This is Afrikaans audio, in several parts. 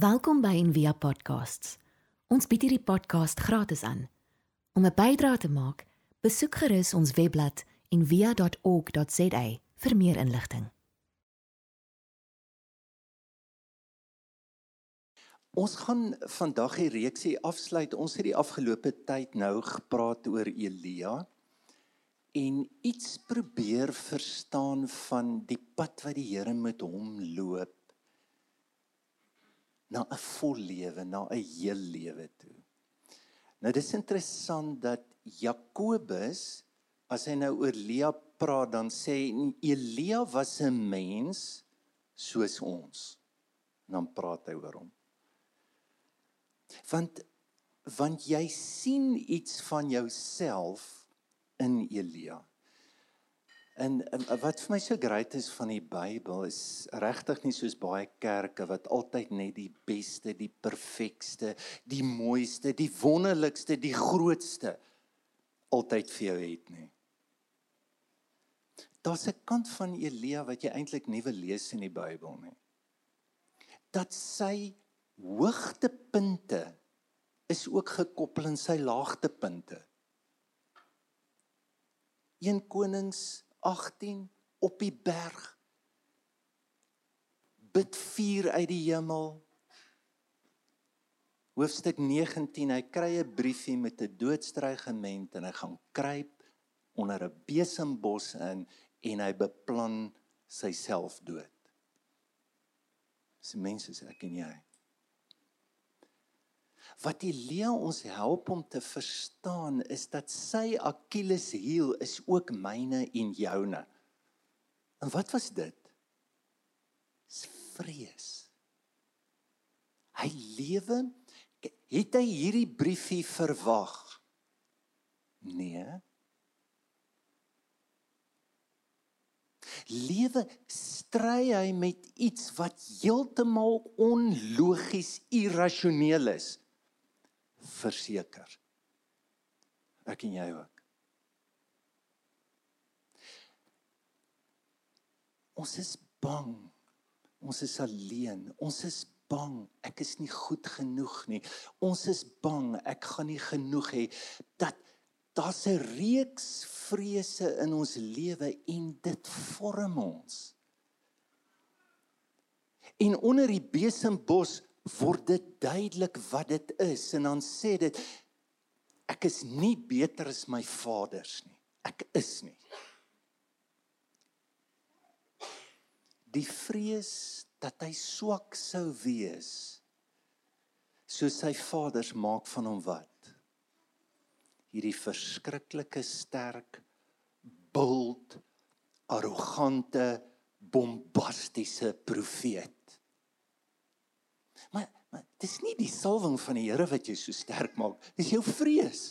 Welkom by Envia Podcasts. Ons bied hierdie podcast gratis aan. Om 'n bydrae te maak, besoek gerus ons webblad en via.org.za vir meer inligting. Ons gaan vandag die reeksie afsluit. Ons het die afgelope tyd nou gepraat oor Elia en iets probeer verstaan van die pad wat die Here met hom loop na 'n vol lewe, na 'n heel lewe toe. Nou dis interessant dat Jakobus as hy nou oor Elia praat, dan sê Elia was 'n mens soos ons. En dan praat hy oor hom. Want want jy sien iets van jouself in Elia. En, wat vir my so great is van die Bybel is regtig nie soos baie kerke wat altyd net die beste, die perfekste, die mooiste, die wonderlikste, die grootste altyd vir jou het nie. Daar's 'n kant van Elia wat jy eintlik nie wil lees in die Bybel nie. Dat sy hoogtepunte is ook gekoppel aan sy laagtepunte. 1 Konings 18 op die berg. Bid vuur uit die hemel. Hoofstuk 19 hy kry 'n briefie met 'n doodstreigement en hy gaan kruip onder 'n besembos in en hy beplan sy selfdood. Dis mense sê ek en jy wat Elia ons help om te verstaan is dat sy Achilles heel is ook myne en joune. En wat was dit? Dis vrees. Hy lewe het hy hierdie briefie verwag? Nee. Lewe stry hy met iets wat heeltemal onlogies, irrasioneel is verseker. Ek en jy ook. Ons is bang. Ons is alleen. Ons is bang. Ek is nie goed genoeg nie. Ons is bang ek gaan nie genoeg hê dat daar's 'n reeks vrese in ons lewe en dit vorm ons. En onder die besembos word dit duidelik wat dit is en dan sê dit ek is nie beter as my vaders nie. Ek is nie. Die vrees dat hy swak sou wees soos sy vaders maak van hom wat? Hierdie verskriklike sterk, bult, arrogante, bombastiese profeet. Maar maar dis nie die salwing van die Here wat jou so sterk maak. Dis jou vrees.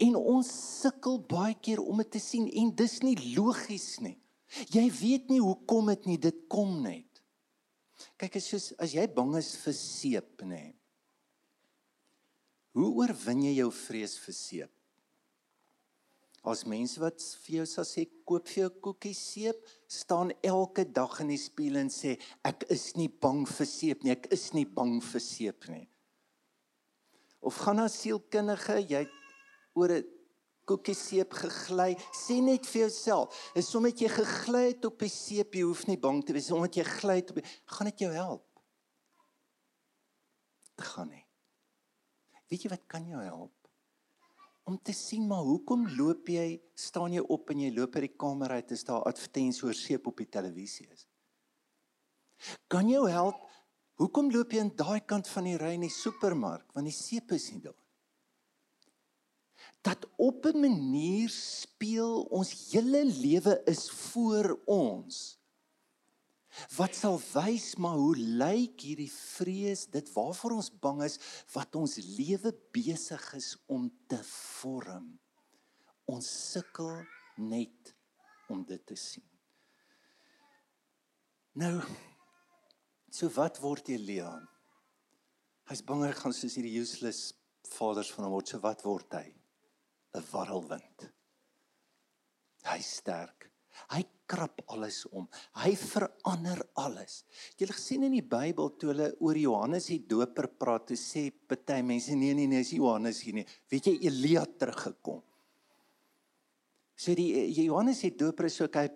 En ons sukkel baie keer om dit te sien en dis nie logies nie. Jy weet nie hoekom dit nie dit kom net. Kyk as soos as jy bang is vir seep nê. Hoe oorwin jy jou vrees vir seep? As mense wat vir jou sal sê koop vir jou koekie seep, staan elke dag in die spieël en sê ek is nie bang vir seep nie, ek is nie bang vir seep nie. Of gaan na sielkundige, jy oor 'n koekie seep gegly, sê net vir jouself, is omdat jy gegly het op die seep, jy hoef nie bang te wees omdat jy gly het op die, gaan dit jou help. Dit gaan nie. Weet jy wat kan jou help? Om te sien maar hoekom loop jy staan jy op en jy loop uit die kamer uit as daar advertensie oor seep op die televisie is. Kan jou help hoekom loop jy aan daai kant van die ry in die supermark want die seep is nie daar. Dat op 'n manier speel ons hele lewe is voor ons wat sal wys maar hoe lyk hierdie vrees dit waarvoor ons bang is wat ons lewe besig is om te vorm? Ons sukkel net om dit te sien. Nou so wat word Elia hy's bang hy gaan soos hierdie useless vaders van hom word. So wat word hy? 'n warrelwind. Hy sterk. Hy krap alles om. Hy verander alles. Jy het gesien in die Bybel toe hulle oor Johannes die Doper praat, toe sê party mense nee nee nee, is Johannes hier nie. Weet jy Elia teruggekom. So die Johannes die Doper is ook hy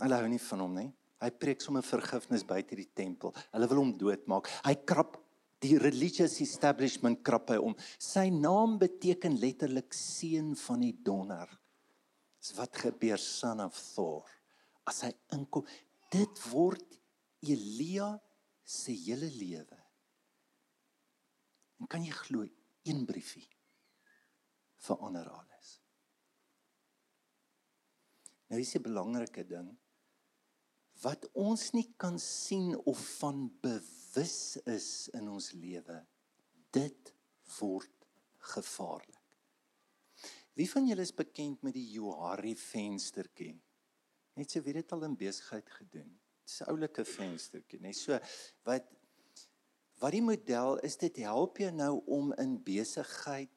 hulle hou nie van hom nie. Hy preek sommer vergifnis buite die tempel. Hulle wil hom doodmaak. Hy krap die religious establishment krap hy om. Sy naam beteken letterlik seun van die donder. Dis wat gebeur son of Thor. As hy inkom, dit word Elia se hele lewe. En kan jy glo een briefie verander alles. Nou is 'n belangrike ding wat ons nie kan sien of van bewus is in ons lewe dit word gevaarlik. Wie van julle is bekend met die Johari venstertjie? Net so wie dit al in besigheid gedoen. Dit is 'n oulike venstertjie, net so wat wat die model is dit help jou nou om in besigheid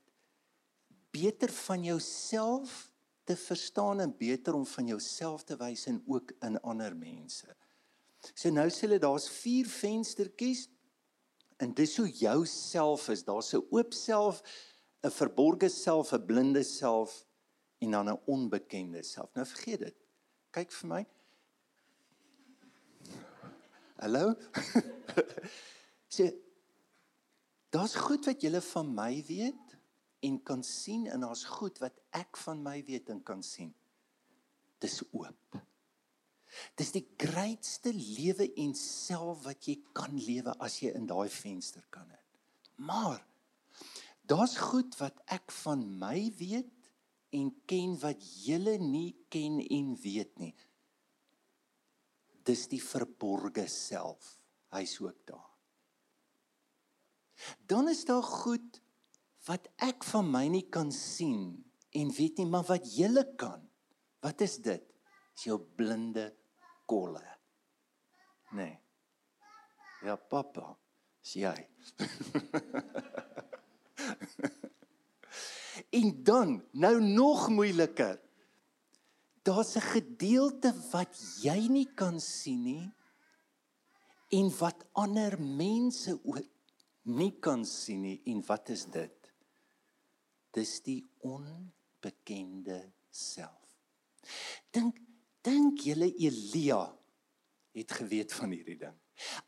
beter van jouself te verstaan en beter om van jouself te wys en ook in ander mense. So nou sê hulle daar's vier venstertjies en dis hoe jou self is. Daar's 'n oop self, 'n verborgde self, 'n blinde self en dan 'n onbekende self. Nou vergeet dit. Kyk vir my. Hallo? sê Daar's goed wat julle van my weet en kan sien en daar's goed wat ek van my weet en kan sien. Dis oop. Dis die grootste lewe en self wat jy kan lewe as jy in daai venster kan het. Maar daar's goed wat ek van my weet en ken wat julle nie ken en weet nie. Dis die verborgde self. Hy's ook daar. Dan is daar goed wat ek van my nie kan sien en weet nie maar wat julle kan. Wat is dit? Is jou blinde kolle. Nee. Ja pappa, sien jy. en dan nou nog moeiliker. Daar's 'n gedeelte wat jy nie kan sien nie en wat ander mense ook nie kan sien nie en wat is dit? dis die onbekende self. Dink dink julle Elia het geweet van hierdie ding.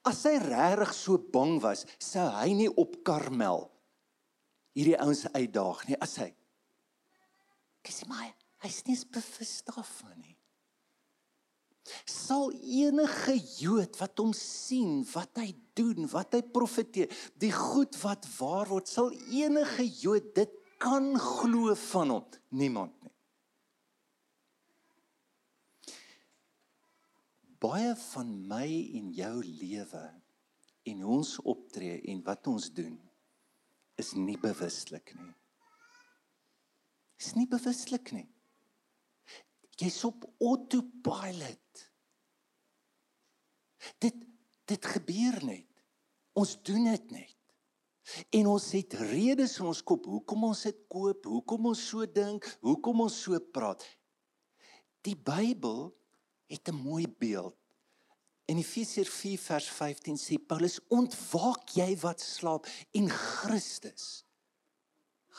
As hy regtig so bang was, sou hy nie op Karmel hierdie ouens uitdaag nie. As hy Dis maar hy's nie bewus daarvan nie. Sal enige Jood wat hom sien, wat hy doen, wat hy profeteer, die goed wat waar word, sal enige Jood dit kan glo van hom? Niemand nie. Baie van my en jou lewe en ons optree en wat ons doen is nie bewuslik nie. Is nie bewuslik nie. Jy's op autopilot. Dit dit gebeur net. Ons doen dit net. En ons het redes in ons kop hoekom ons dit koop, hoekom ons so dink, hoekom ons so praat. Die Bybel het 'n mooi beeld. In Efesiërs 4 vers 15 sê Paulus: "Ontwaak jy wat slaap en Christus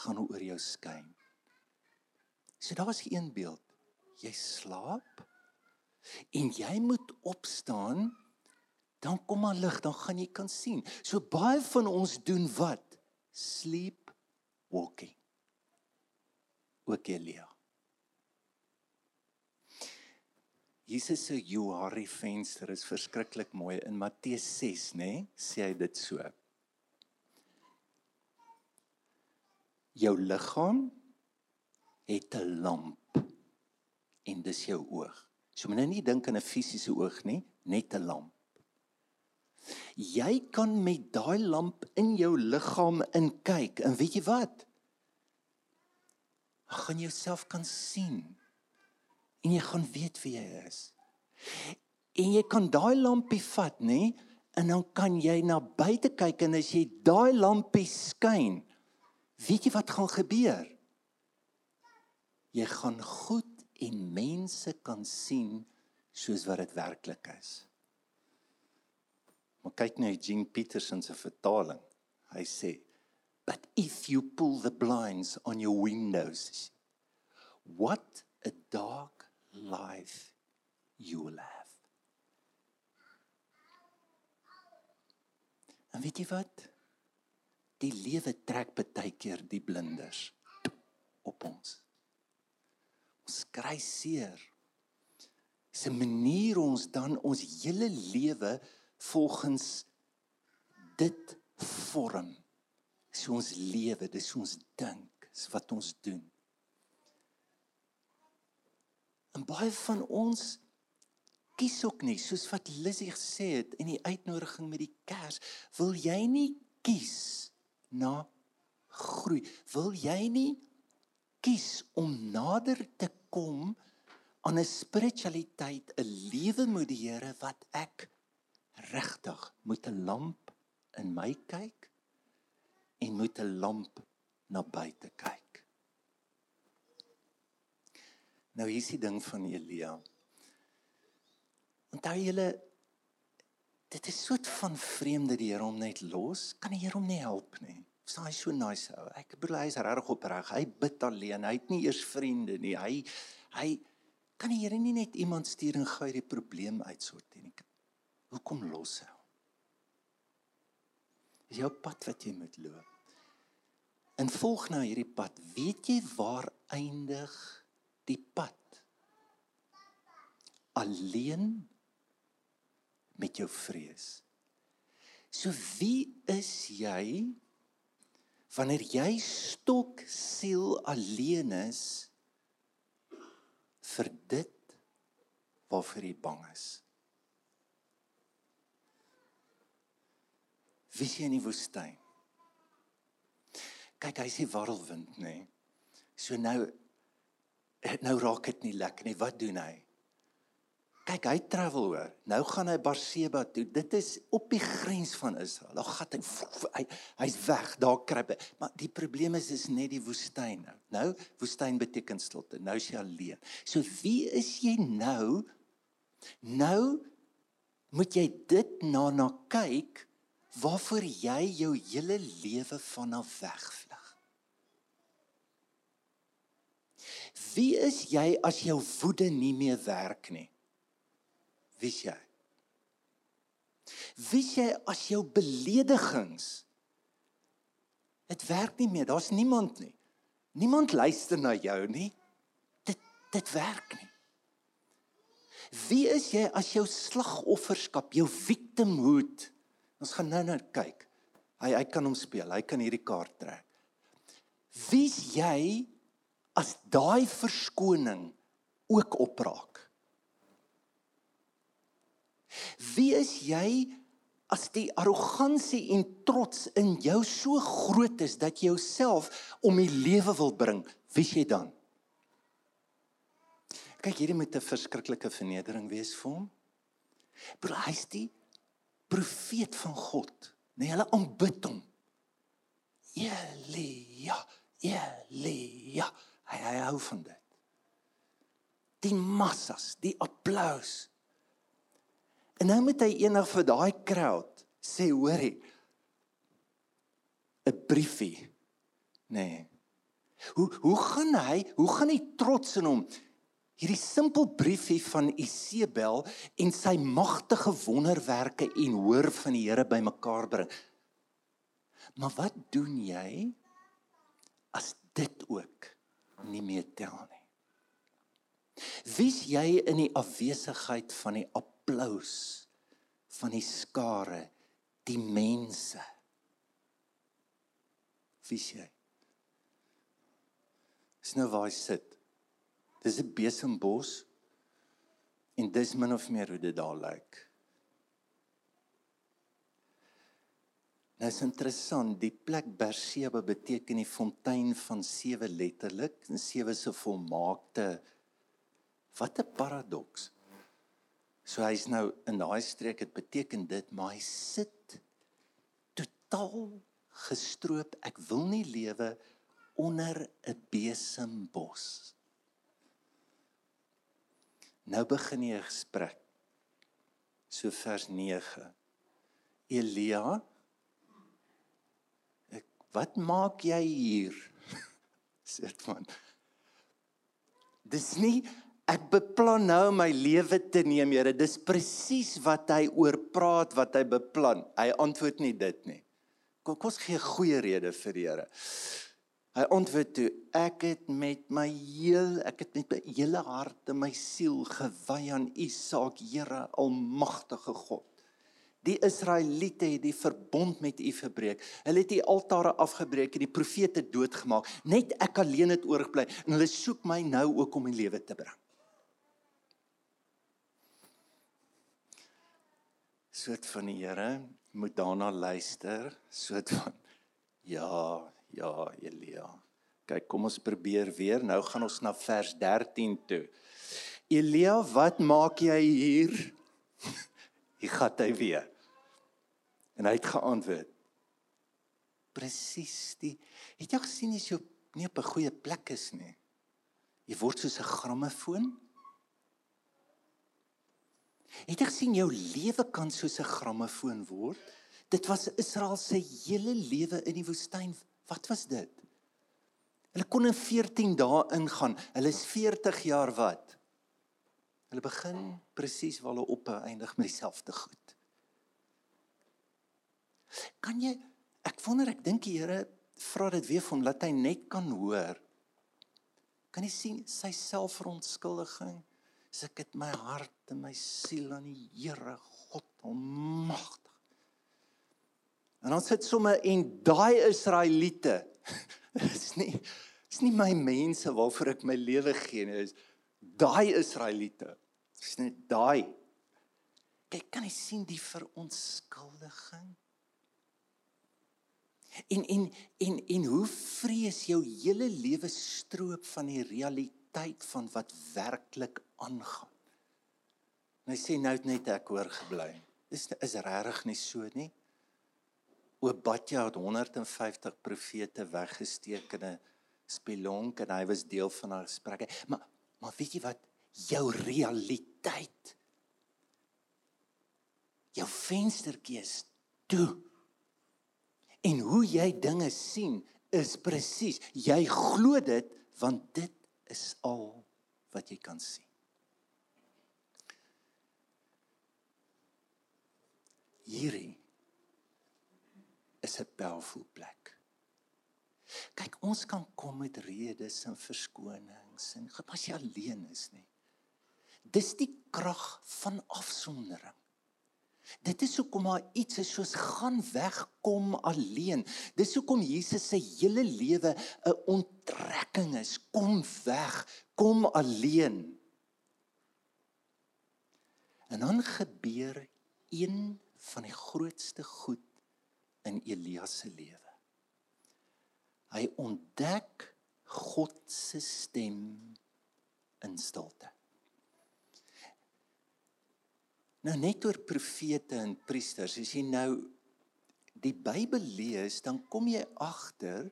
gaan oor jou skyn." So daar was een beeld. Jy slaap en jy moet opstaan dan kom maar lig, dan gaan jy kan sien. So baie van ons doen wat? Sleep walking. Ook Elia. Jesus se Johari venster is verskriklik mooi in Matteus 6, nê? Nee, sê hy dit so. Jou liggaam het 'n lamp en dis jou oog. So moenie nou dink aan 'n fisiese oog nie, net 'n lamp. Jy kan met daai lamp in jou liggaam inkyk en weet jy wat? Jy gaan jouself kan sien en jy gaan weet wie jy is. En jy kan daai lampie vat, nê? En dan kan jy na buite kyk en as jy daai lampie skyn, weet jy wat gaan gebeur? Jy gaan goed en mense kan sien soos wat dit werklik is. Maar kyk nou Jean Peterson se vertaling. Hy sê, "But if you pull the blinds on your windows, what a dark life you will have." En weet jy wat? Die lewe trek baie keer die blinders op ons. Ons kry seer. Dis 'n manier ons dan ons hele lewe volgens dit vorm. So ons lewe, dis ons dink, dis wat ons doen. En baie van ons kies ook nie soos wat Lizzie gesê het in die uitnodiging met die kers, wil jy nie kies na groei? Wil jy nie kies om nader te kom aan 'n spiritualiteit, 'n lewe met die Here wat ek regtig moet 'n lamp in my kyk en moet 'n lamp na buite kyk. Nou hier is die ding van Elia. Onthou julle dit is soet van vreemde die Here hom net los, kan die Here hom nie help nie. Sy is so nice ou. Ek bedoel hy is regtig opreg. Hy bid alleen. Hy het nie eers vriende nie. Hy hy kan die Here nie net iemand stuur en gou die probleem uitsorteer nie. Hoekom los hy? Dis jou pad wat jy moet loop. En volg nou hierdie pad. Weet jy waar eindig die pad? Alleen met jou vrees. So wie is jy wanneer jy stok siel alleen is vir dit waarvoor jy bang is. Wie sien in die woestyn? Kyk, hy sê warrelwind, nê. Nee. So nou nou raak dit nie lekker nie. Wat doen hy? Kyk, hy travel hoor. Nou gaan hy Barseba toe. Dit is op die grens van Israel. Daar gaan hy hy hy's weg. Daar kruip hy. Maar die probleem is is net die woestyn nou. Woestyn beteken stilte. Nou is jy alleen. So wie is jy nou? Nou moet jy dit na na kyk waarvoor jy jou hele lewe vanaf wegvlug. Wie is jy as jou woede nie meer werk nie? Wie jy? Wie jy as jou beledigings Dit werk nie meer. Daar's niemand nie. Niemand luister na jou nie. Dit dit werk nie. Wie is jy as jou slagofferskap, jou victimhood? Ons gaan nou nou kyk. Hy hy kan hom speel. Hy kan hierdie kaart trek. Wie's jy as daai verskoning ook opraak? Wie is jy as die arrogansie en trots in jou so groot is dat jy jouself om die lewe wil bring? Wie is jy dan? Kyk, hierdie moet 'n verskriklike vernedering wees vir hom. Bro, hy's die profeet van God. Nee, hulle aanbid hom. Elia, Elia. Hy hy hou van dit. Die massas, die applous. En nou moet hy eendag vir daai crowd sê, hoorie, 'n briefie. Nee. Hoe hoe gaan hy? Hoe gaan hy trots in hom? Hierdie simpel briefie van Isebel en sy magtige wonderwerke en hoor van die Here bymekaar bring. Maar wat doen jy as dit ook nie meer tel nie? Wie's jy in die afwesigheid van die applous van die skare, die mense. Wie sê? Dis nou waar hy sit. Dis 'n besembos en dis min of meer hoe dit daar lyk. Nou is interessant, die plek Berseba beteken die fontein van sewe letterlik, en sewe se volmaakte Wat 'n paradoks. So hy's nou in daai streek, dit beteken dit, maar hy sit totaal gestroop. Ek wil nie lewe onder 'n besembos. Nou begin jy 'n gesprek. So vers 9. Elia, wat maak jy hier? sê dit van. Dis nie ek beplan nou my lewe te neem, Here. Dis presies wat hy oor praat wat hy beplan. Hy antwoord nie dit nie. Kom ons gee 'n goeie rede vir die Here. Hy antwoord toe: Ek het met my heel, ek het met my hele hart en my siel gewy aan U saak, Here, almagtige God. Die Israeliete het die verbond met U verbreek. Hulle het die altare afgebreek en die profete doodgemaak. Net ek alleen het oorgebly en hulle soek my nou ook om my lewe te bring. Soort van die Here moet daarna luister, soort van ja, ja, Elia. Kyk, kom ons probeer weer. Nou gaan ons na vers 13 toe. Elia, wat maak jy hier? Hier gaan hy weer. En hy het geantwoord. Presies die het jy gesien as jy nie op 'n goeie plek is nie. Jy word soos 'n grammofoon. Het jy gesien jou lewe kan soos 'n grammofoon word? Dit was Israel se hele lewe in die woestyn. Wat was dit? Hulle kon in 14 dae ingaan. Hulle is 40 jaar wat? Hulle begin presies waar hulle op eindig met dieselfde goed. Kan jy ek wonder ek dink die Here vra dit weer hom dat hy net kan hoor. Kan jy sien sy selfverontskuldiging? As ek het my hart en my siel aan die Here God almagtig. En ons sit sommer en daai Israeliete is nie is nie my mense waarvoor ek my lewe gee nie is daai Israeliete. Dis net daai. Kyk, kan jy sien die verontskuldiging? En en en en hoe vrees jou hele lewe stroop van die realiteit van wat werklik aangaan. En hy sê nou net ek hoor gebly. Dis is regtig nie so nie. Obadja het 150 profete weggesteek in 'n spelonk en hy was deel van haar gesprekke. Maar maar weet jy wat jou realiteit jou venstertjie is toe. En hoe jy dinge sien is presies. Jy glo dit want dit is al wat jy kan sien. Hierdie is 'n powerful plek. Kyk, ons kan kom met redes en verskonings en as jy alleen is nie. Dis die krag van afsondering. Dit is hoekom maar iets is soos gaan wegkom alleen. Dis hoekom Jesus se hele lewe 'n onttrekking is. Kom weg, kom alleen. En dan gebeur een van die grootste goed in Elia se lewe. Hy ontdek God se stem in stilte. Nou net oor profete en priesters, as jy nou die Bybel lees, dan kom jy agter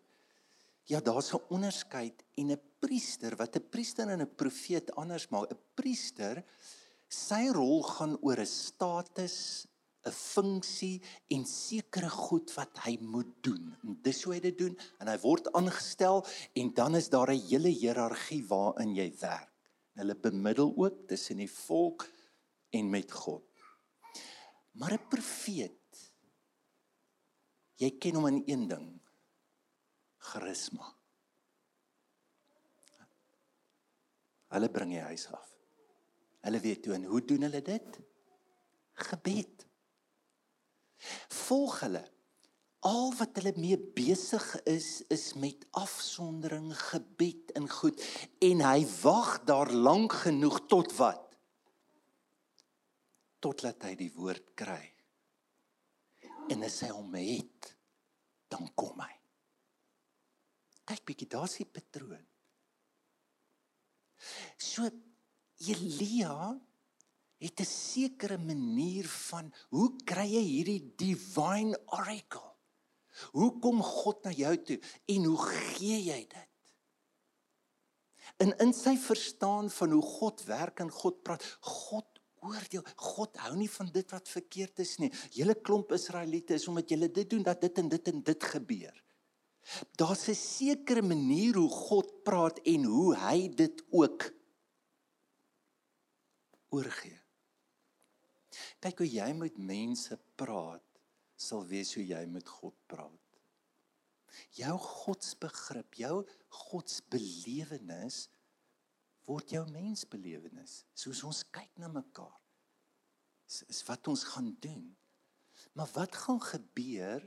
ja, daar's 'n onderskeid en 'n priester wat 'n priester en 'n profeet anders maak. 'n Priester sy rol gaan oor 'n status, 'n funksie en sekere goed wat hy moet doen. En dis hoe hy dit doen en hy word aangestel en dan is daar 'n hele hiërargie waarin jy werk. Hulle bemiddel ook tussen die volk en met God. Maar 'n profeet jy ken hom in een ding. Charisma. Hulle bring hy huis af. Hulle weet toe en hoe doen hulle dit? Gebed volg hulle. Al wat hulle mee besig is is met afsondering, gebed en goed en hy wag daar lank genoeg tot wat? Totdat hy die woord kry. En as hy hom het, dan kom hy. Kyk bietjie, daar's die patroon. So Elia het 'n sekere manier van hoe kry jy hierdie divine oracle? Hoe kom God na jou toe en hoe gee jy dit? In in sy verstaan van hoe God werk en God praat, God oordeel. God hou nie van dit wat verkeerd is nie. Julle klomp Israeliete is omdat julle dit doen dat dit en dit en dit gebeur. Daar's 'n sekere manier hoe God praat en hoe hy dit ook oorgee. Kyk hoe jy met mense praat, sal wees hoe jy met God praat. Jou godsbegrip, jou godsbelewenis word jou mensbelewenis. Soos ons kyk na mekaar. Is, is wat ons gaan doen. Maar wat gaan gebeur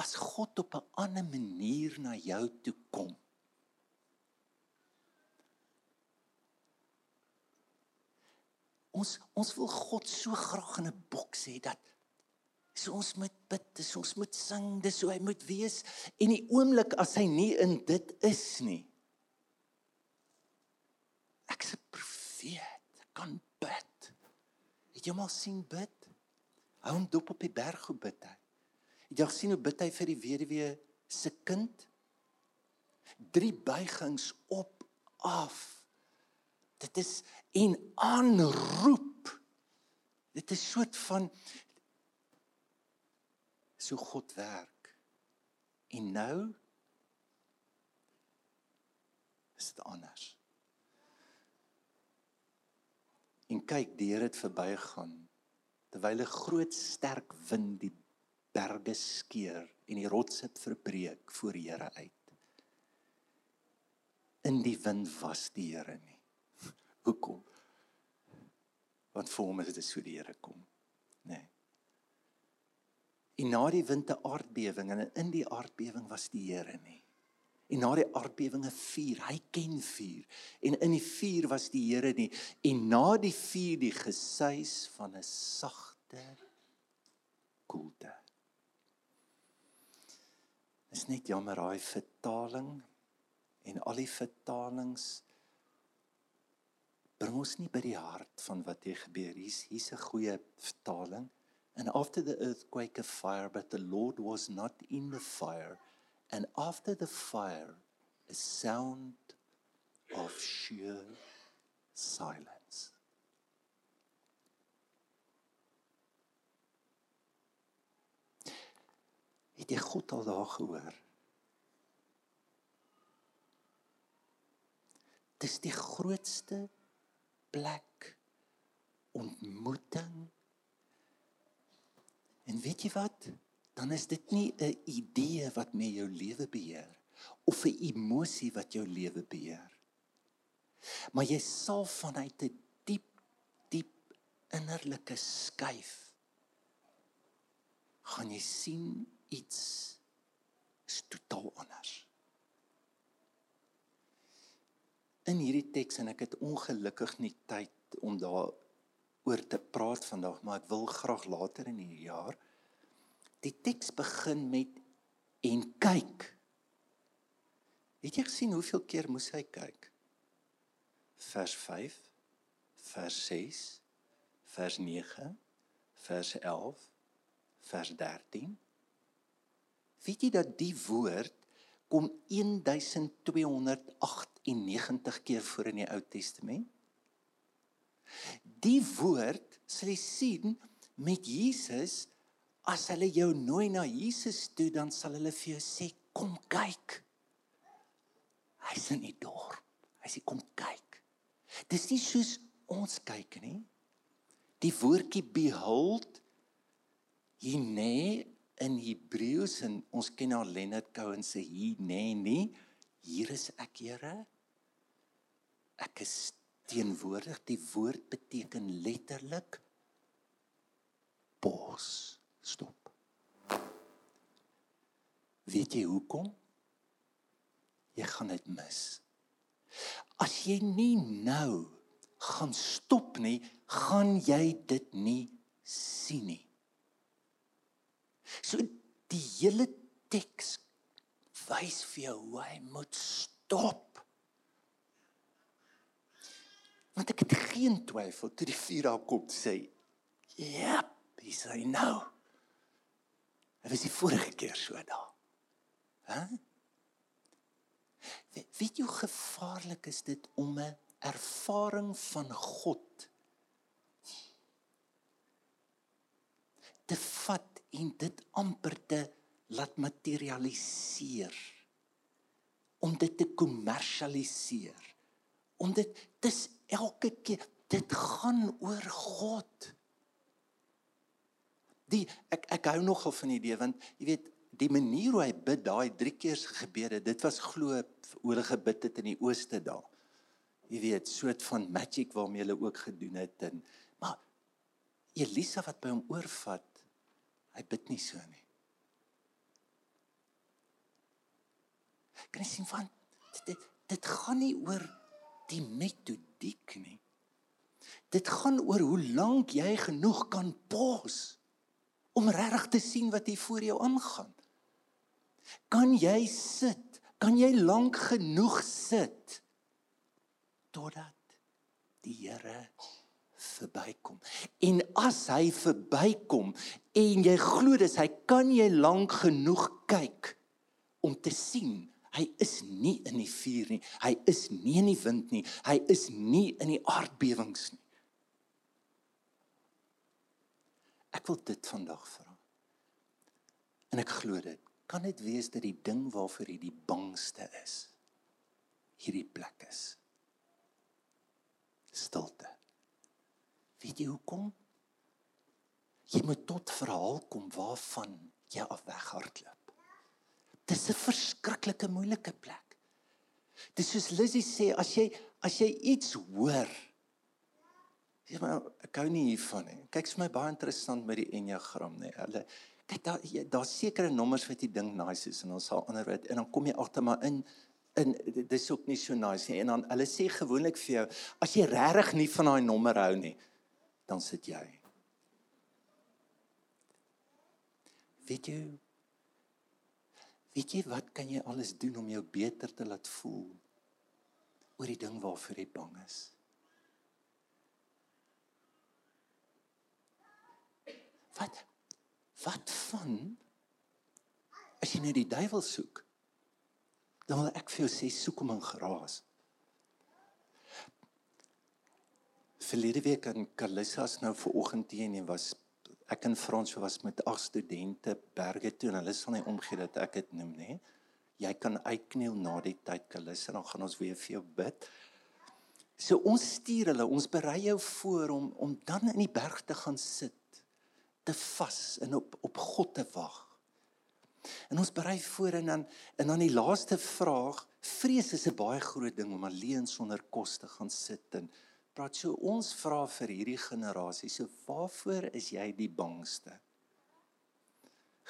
as God op 'n ander manier na jou toe kom? Ons ons wil God so graag in 'n boks hê dat so ons moet bid, dis ons moet sing, dis hoe hy moet wees en die oomblik as hy nie in dit is nie. Ek's 'n profeet, ek kan bid. Het jy maar sien bid? Hou hom dop op die berg hoe bid hy. Het jy gesien hoe bid hy vir die weduwee se kind? Drie buigings op af. Dit is en aanroep. Dit is soort van so God werk. En nou is dit anders. En kyk, die Here het verbygaan terwyl 'n groot sterk wind die berge skeur en die rotse verbreek voor die Here uit. In die wind was die Here nie. Hoekom? Want vir hom is dit so die Here kom, nê. Nee. En na die wind 'n aardbewing en in die aardbewing was die Here nie. En na die aardbewinge vuur, hy ken vuur. En in die vuur was die Here nie. En na die vuur die gesuis van 'n sagte koelte. Is net jammer daai vertaling en al die vertalings bring ons nie by die hart van wat hier gebeur. Hier's hier's 'n goeie vertaling. And after the earthquake a fire but the Lord was not in the fire and after the fire a sound of sheer silence. Het jy God al daar gehoor? Dis die grootste plek ontmoeting. En weet jy wat? Dan is dit nie 'n idee wat met jou lewe beheer of 'n emosie wat jou lewe beheer. Maar jy sal vanuit 'n diep diep innerlike skuif gaan jy sien iets is totaal anders. In hierdie teks en ek het ongelukkig nie tyd om daar oor te praat vandag, maar ek wil graag later in die jaar die teks begin met en kyk. Het jy gesien hoeveel keer moes hy kyk? Vers 5, vers 6, vers 9, vers 11, vers 13. Weet jy dat die woord kom 1298 keer voor in die Ou Testament? Die woord sal jy sien met Jesus as hulle jou nooi na Jesus toe dan sal hulle vir jou sê kom kyk. Hy's in die dorp. Hy sê kom kyk. Dis nie soos ons kyk nie. Die woordjie behold hier nê in Hebreëus en ons ken al Leonard Cohen se hier nê nie. Hier is ek, Here. Ek is teenwoordig. Die woord beteken letterlik bos stop. Weet jy hoekom? Jy gaan dit mis. As jy nie nou gaan stop nie, gaan jy dit nie sien nie. So die hele teks wys vir jou hoe hy moet stop. Want ek het geen twyfel toe die vuur daar kom sê, "Jep, dis hy nou." Hy was die vorige keer so daar. Hæ? weet, weet jy hoe gevaarlik is dit om 'n ervaring van God te vat en dit amper te laat materialiseer om dit te kommersialiseer om dit dis elke keer dit gaan oor God die ek ek hou nogal van die idee want jy weet die manier hoe hy bid daai drie keer se gebede dit was glo hoe hulle gebid het in die ooste daar. Jy weet soort van magic waarmee hulle ook gedoen het en maar Elisa wat by hom oorvat hy bid nie so nie. Kan jy sien van dit dit gaan nie oor die metodiek nie. Dit gaan oor hoe lank jy genoeg kan pos om regtig te sien wat hier voor jou aangaan kan jy sit kan jy lank genoeg sit totdat die Here verbykom. En as hy verbykom en jy glo dis hy kan jy lank genoeg kyk om te sien hy is nie in die vuur nie. Hy is nie in die wind nie. Hy is nie in die aardbewings nie. Ek wil dit vandag vra. En ek glo dit. Kan dit wees dat die ding waarvoor jy die bangste is hierdie plek is? stilte. Weet jy hoekom? Jy moet tot verhaal kom waarvan jy af weghardloop. Dis 'n verskriklike moeilike plek. Dis soos Lizzie sê as jy as jy iets hoor Sê maar ek hou nie hiervan nie. Kyk vir my baie interessant met die enneagram nê. Hulle kyk daar daar's sekere nommers wat jy dink nice is en ons sal ander wat en dan kom jy agter maar in en dis ook nie so nice nie. En dan hulle sê gewoonlik vir jou, as jy regtig nie van daai nommer hou nie, dan sit jy. Weet jy Weet jy wat kan jy alles doen om jou beter te laat voel oor die ding waarvoor jy bang is? Wat wat van as jy net die duiwel soek? dan wil ek vir jou sê soek hom in geraas. Verlede week in Kalissas nou ver oggend teen en was ek en Frans was met ag studente berge toe en hulle sal nie omgee dat ek dit noem nê. Jy kan uitkniel na die tyd Kalissa dan gaan ons weer vir jou bid. So ons stuur hulle, ons berei jou voor om om dan in die berg te gaan sit, te vas en op op God te wag. En ons berei voor en dan en dan die laaste vraag, vrees is 'n baie groot ding om alleen sonder kos te gaan sit en praat so ons vra vir hierdie generasie, so waarvoor is jy die bangste?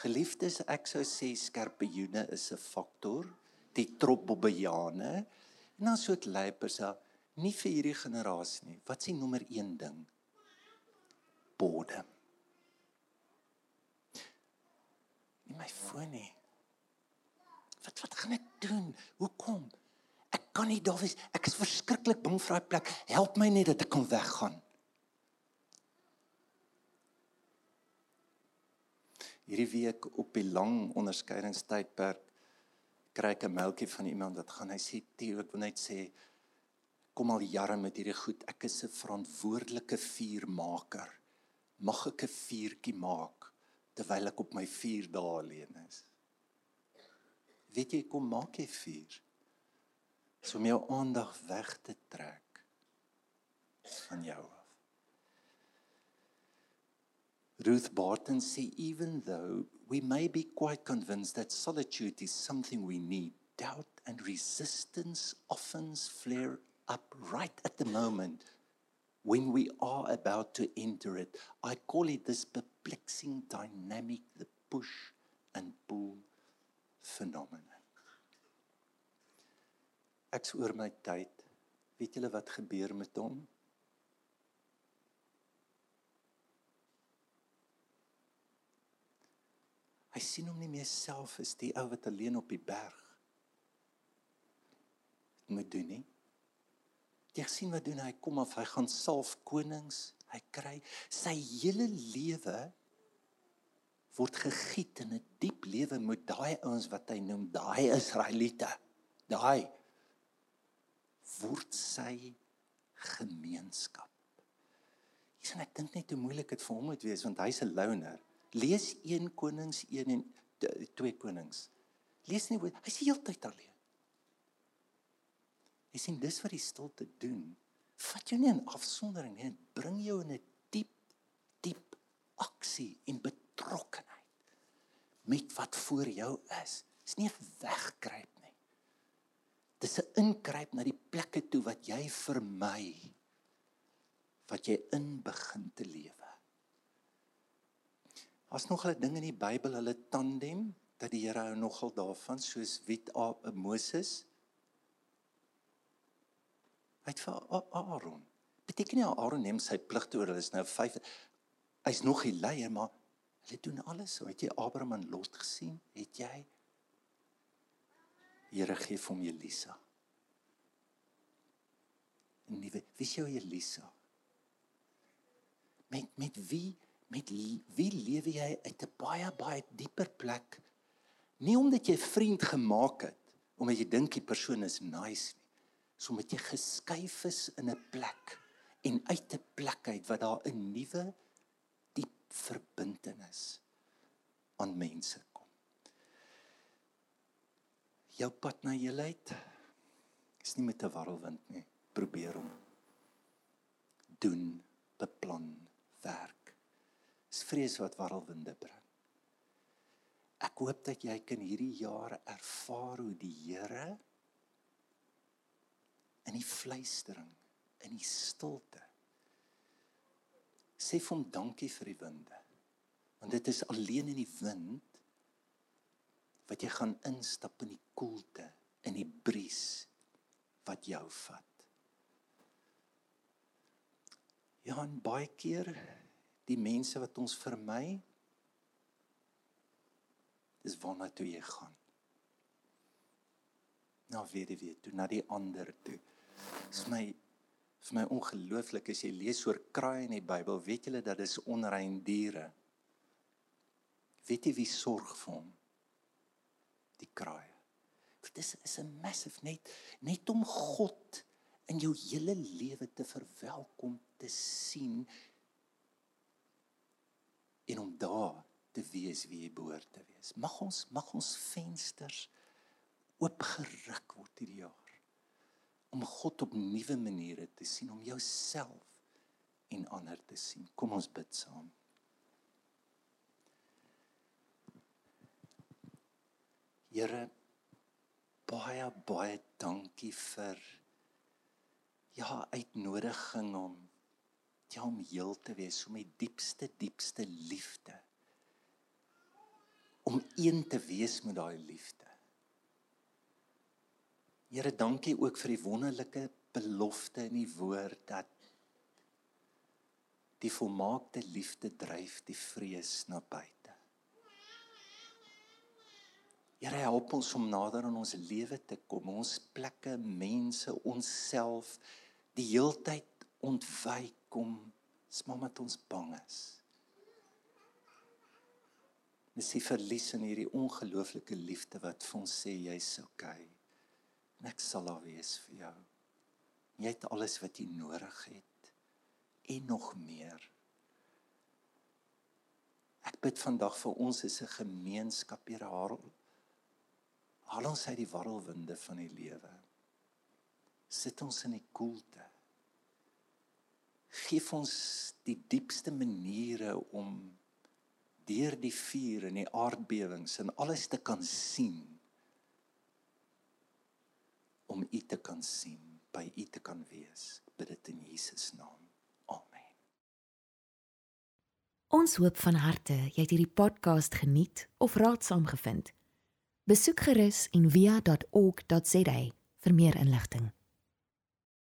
Geliefdes, ek sou sê skerpioene is 'n faktor, die tropbobbejane. En dan so 'n leipersa, nie vir hierdie generasie nie. Wat die nommer 1 ding? Bodem. Nie my foon nie. Wat wat gaan ek doen? Hoekom? Ek kan nie daar wees. Ek is verskriklik bang vir daai plek. Help my net dat ek kan weggaan. Hierdie week op die lang onderskeidingstydperk kry ek 'n mailtjie van iemand wat gaan hy sê Tio ek wil net sê kom al jare met hierdie goed ek is 'n verantwoordelike vuurmaker mag ek 'n vuurtjie maak terwyl ek op my 4 dae alleen is. Weet jy kom maak jy 4 so om jou aandag weg te trek van jou af. Ruth Barton sê even though we may be quite convinced that solitude is something we need, doubt and resistance often flare up right at the moment when we are about to enter it. I call it this perplexing dynamic, the push and pull phenomenon. Ek's oor my tyd. Weet julle wat gebeur met hom? Hy sien hom nie meer self as die ou wat alleen op die berg moet doen nie. Jy sien wat doen hy kom af, hy gaan salf konings, hy kry sy hele lewe word gegiet in 'n diep lewe met daai ouens wat hy noem daai Israeliete. Daai word sy gemeenskap. Hier sien ek dink net hoe moeilik dit vir hom moet wees want hy's 'n loner. Lees 1 Konings 1 en 2 Konings. Lees nie hy's die hele tyd alleen. Jy sien dis wat die stilte doen. Vat jou nie in afsondering nie, dit bring jou in 'n diep diep aksie en betrokkenheid met wat voor jou is. Dis nie 'n wegkruip nie. Dis 'n inkruip na die plekke toe wat jy vermy wat jy in begin te lewe. As nog hulle ding in die Bybel, hulle tandem dat die Here hou nogal daarvan soos Wit Moses. Hy het vir Aaron. Beteken nie Aaron neem sy pligte oor hulle is nou 5. Hy's nog die leier, maar hulle doen alles. So het jy Abraham en Lot gesien? Het jy Here gee vir hom Elisa. Wie is jou Elisa? Met met wie met wie lewe jy uit 'n baie baie dieper plek? Nie omdat jy 'n vriend gemaak het, omdat jy dink die persoon is nice nie. So omdat jy geskuif is in 'n plek en uit 'n plek uit wat daar 'n nuwe diep verbintenis aan mense jou pad na heelheid is nie met 'n warrelwind nie. Probeer hom. Doen, beplan, werk. Dis vrees wat warrelwinde bring. Ek hoop dat jy kan hierdie jaar ervaar hoe die Here in die fluistering, in die stilte sê vir hom dankie vir die winde. Want dit is alleen in die wind wat jy gaan instap in die koelte in die bries wat jou vat. Ja, en baie keer die mense wat ons vermy dis waarna toe jy gaan. Jy weet, toe na die ander toe. Dis my vir my ongelooflik as jy lees oor kraaie in die Bybel, weet jy dat dit is onrein diere. Weet jy wie sorg vir hom? die kraaie. Dit is is 'n massive net net om God in jou hele lewe te verwelkom te sien en om daar te wees wie jy behoort te wees. Mag ons mag ons vensters oopgeruk word hierdie jaar om God op nuwe maniere te sien, om jouself en ander te sien. Kom ons bid saam. Here baie baie dankie vir ja uitnodiging om ja om heel te wees om die diepste diepste liefde om een te wees met daai liefde. Here dankie ook vir die wonderlike belofte in die woord dat die volmaakte liefde dryf die vrees na buite. Here help ons om nader aan ons lewe te kom, ons plekke, mense, onsself die heeltyd ontwyk kom, smaak met ons bang is. Ons sien verlies in hierdie ongelooflike liefde wat vir ons sê jy's okay. En ek sal daar wees vir jou. Jy het alles wat jy nodig het en nog meer. Ek bid vandag vir ons as 'n gemeenskap, Here Harold Haal ons uit die warrelwinde van die lewe. Sit ons in die koelte. Geef ons die diepste maniere om deur die vuur en die aardbewings en alles te kan sien om U te kan sien, by U te kan wees. Bid dit in Jesus naam. Amen. Ons hoop van harte jy het hierdie podcast geniet of raadsaam gevind. Besoek gerus en via.ok.za vir meer inligting.